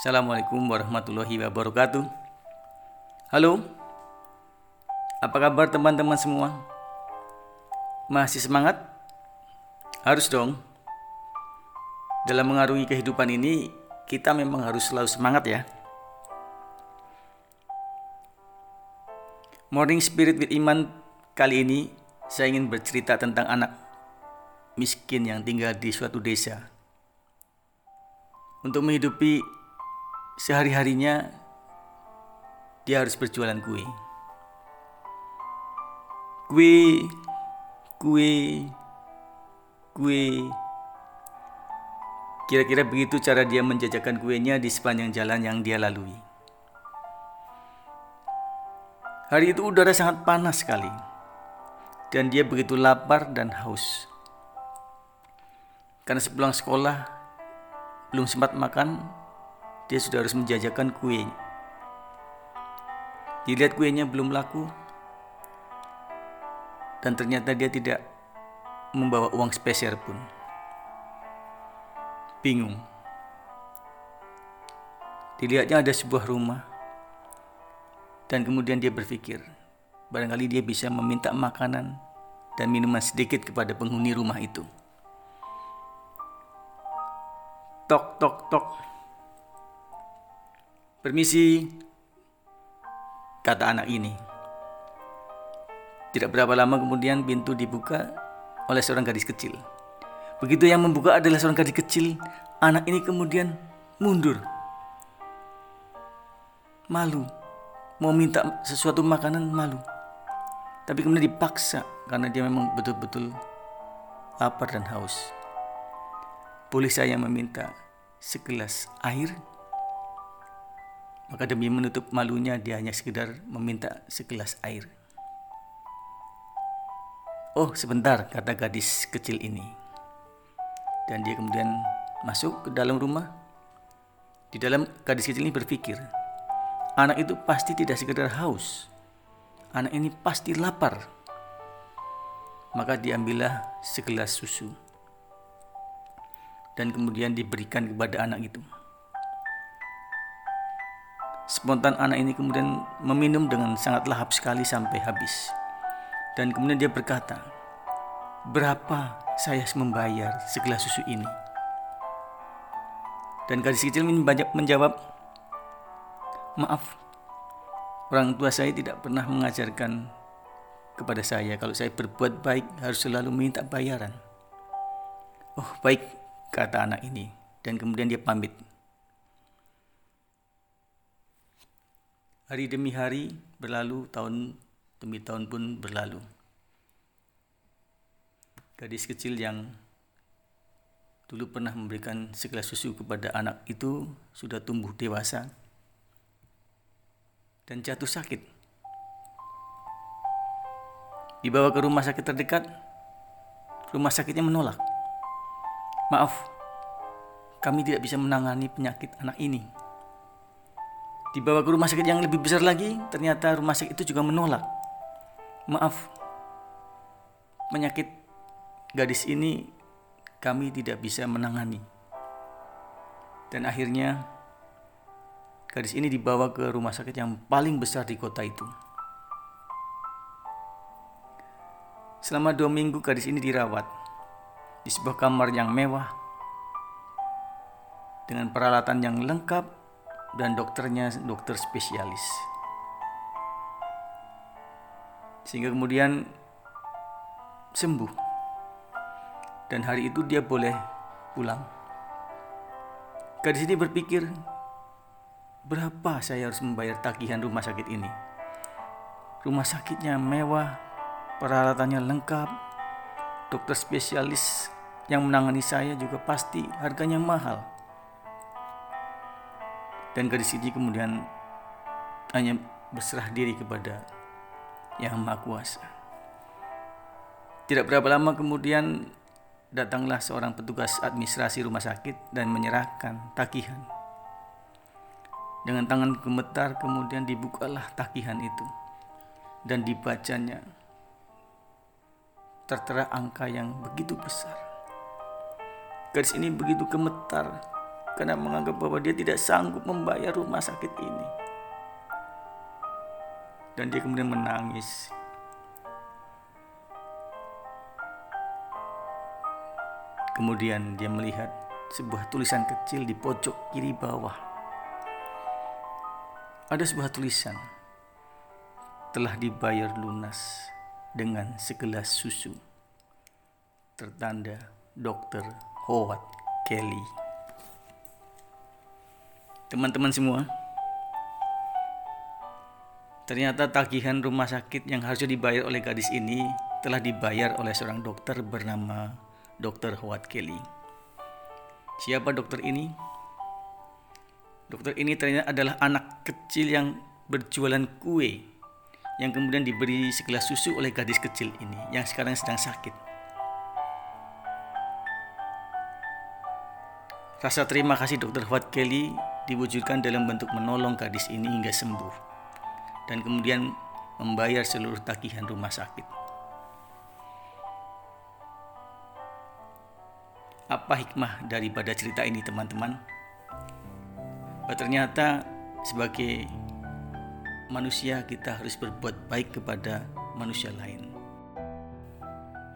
Assalamualaikum warahmatullahi wabarakatuh. Halo, apa kabar teman-teman semua? Masih semangat? Harus dong. Dalam mengarungi kehidupan ini, kita memang harus selalu semangat ya. Morning Spirit with Iman kali ini saya ingin bercerita tentang anak miskin yang tinggal di suatu desa. Untuk menghidupi sehari-harinya dia harus berjualan kue. Kue, kue, kue. Kira-kira begitu cara dia menjajakan kuenya di sepanjang jalan yang dia lalui. Hari itu udara sangat panas sekali. Dan dia begitu lapar dan haus. Karena sepulang sekolah belum sempat makan, dia sudah harus menjajakan kue. Dilihat kuenya belum laku, dan ternyata dia tidak membawa uang spesial pun. Bingung. Dilihatnya ada sebuah rumah, dan kemudian dia berpikir, barangkali dia bisa meminta makanan dan minuman sedikit kepada penghuni rumah itu. Tok, tok, tok. Permisi, kata anak ini. Tidak berapa lama kemudian pintu dibuka oleh seorang gadis kecil. Begitu yang membuka adalah seorang gadis kecil, anak ini kemudian mundur. Malu, mau minta sesuatu makanan malu. Tapi kemudian dipaksa karena dia memang betul-betul lapar dan haus. Boleh saya meminta segelas air? Maka demi menutup malunya dia hanya sekedar meminta segelas air. Oh sebentar kata gadis kecil ini. Dan dia kemudian masuk ke dalam rumah. Di dalam gadis kecil ini berpikir, anak itu pasti tidak sekedar haus. Anak ini pasti lapar. Maka diambillah segelas susu. Dan kemudian diberikan kepada anak itu. Spontan anak ini kemudian meminum dengan sangat lahap sekali sampai habis. Dan kemudian dia berkata, "Berapa saya membayar segelas susu ini?" Dan gadis kecil ini banyak menjawab, "Maaf, orang tua saya tidak pernah mengajarkan kepada saya kalau saya berbuat baik harus selalu minta bayaran." "Oh, baik," kata anak ini, dan kemudian dia pamit. Hari demi hari berlalu, tahun demi tahun pun berlalu. Gadis kecil yang dulu pernah memberikan segelas susu kepada anak itu sudah tumbuh dewasa dan jatuh sakit. Dibawa ke rumah sakit terdekat, rumah sakitnya menolak. Maaf, kami tidak bisa menangani penyakit anak ini. Dibawa ke rumah sakit yang lebih besar lagi, ternyata rumah sakit itu juga menolak. Maaf, penyakit gadis ini kami tidak bisa menangani. Dan akhirnya gadis ini dibawa ke rumah sakit yang paling besar di kota itu. Selama dua minggu gadis ini dirawat di sebuah kamar yang mewah dengan peralatan yang lengkap dan dokternya dokter spesialis. Sehingga kemudian sembuh. Dan hari itu dia boleh pulang. Gadis ini berpikir, berapa saya harus membayar tagihan rumah sakit ini? Rumah sakitnya mewah, peralatannya lengkap, dokter spesialis yang menangani saya juga pasti harganya mahal. Dan gadis ini kemudian hanya berserah diri kepada Yang Maha Kuasa. Tidak berapa lama kemudian datanglah seorang petugas administrasi rumah sakit dan menyerahkan tagihan. Dengan tangan gemetar kemudian dibukalah tagihan itu dan dibacanya tertera angka yang begitu besar. Gadis ini begitu gemetar karena menganggap bahwa dia tidak sanggup membayar rumah sakit ini. Dan dia kemudian menangis. Kemudian dia melihat sebuah tulisan kecil di pojok kiri bawah. Ada sebuah tulisan telah dibayar lunas dengan segelas susu. Tertanda Dr. Howard Kelly. Teman-teman semua, ternyata tagihan rumah sakit yang harusnya dibayar oleh gadis ini telah dibayar oleh seorang dokter bernama Dr. Howard Kelly. Siapa dokter ini? Dokter ini ternyata adalah anak kecil yang berjualan kue yang kemudian diberi segelas susu oleh gadis kecil ini yang sekarang sedang sakit. Rasa terima kasih Dr. Howard Kelly diwujudkan dalam bentuk menolong gadis ini hingga sembuh dan kemudian membayar seluruh tagihan rumah sakit. Apa hikmah daripada cerita ini teman-teman? Ternyata sebagai manusia kita harus berbuat baik kepada manusia lain.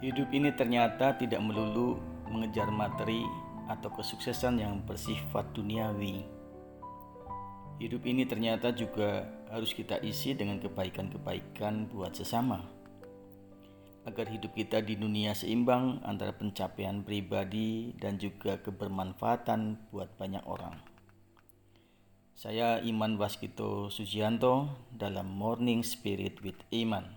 Hidup ini ternyata tidak melulu mengejar materi atau kesuksesan yang bersifat duniawi. Hidup ini ternyata juga harus kita isi dengan kebaikan-kebaikan buat sesama. Agar hidup kita di dunia seimbang antara pencapaian pribadi dan juga kebermanfaatan buat banyak orang. Saya Iman Waskito Sujianto dalam Morning Spirit with Iman.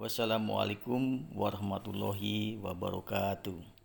Wassalamualaikum warahmatullahi wabarakatuh.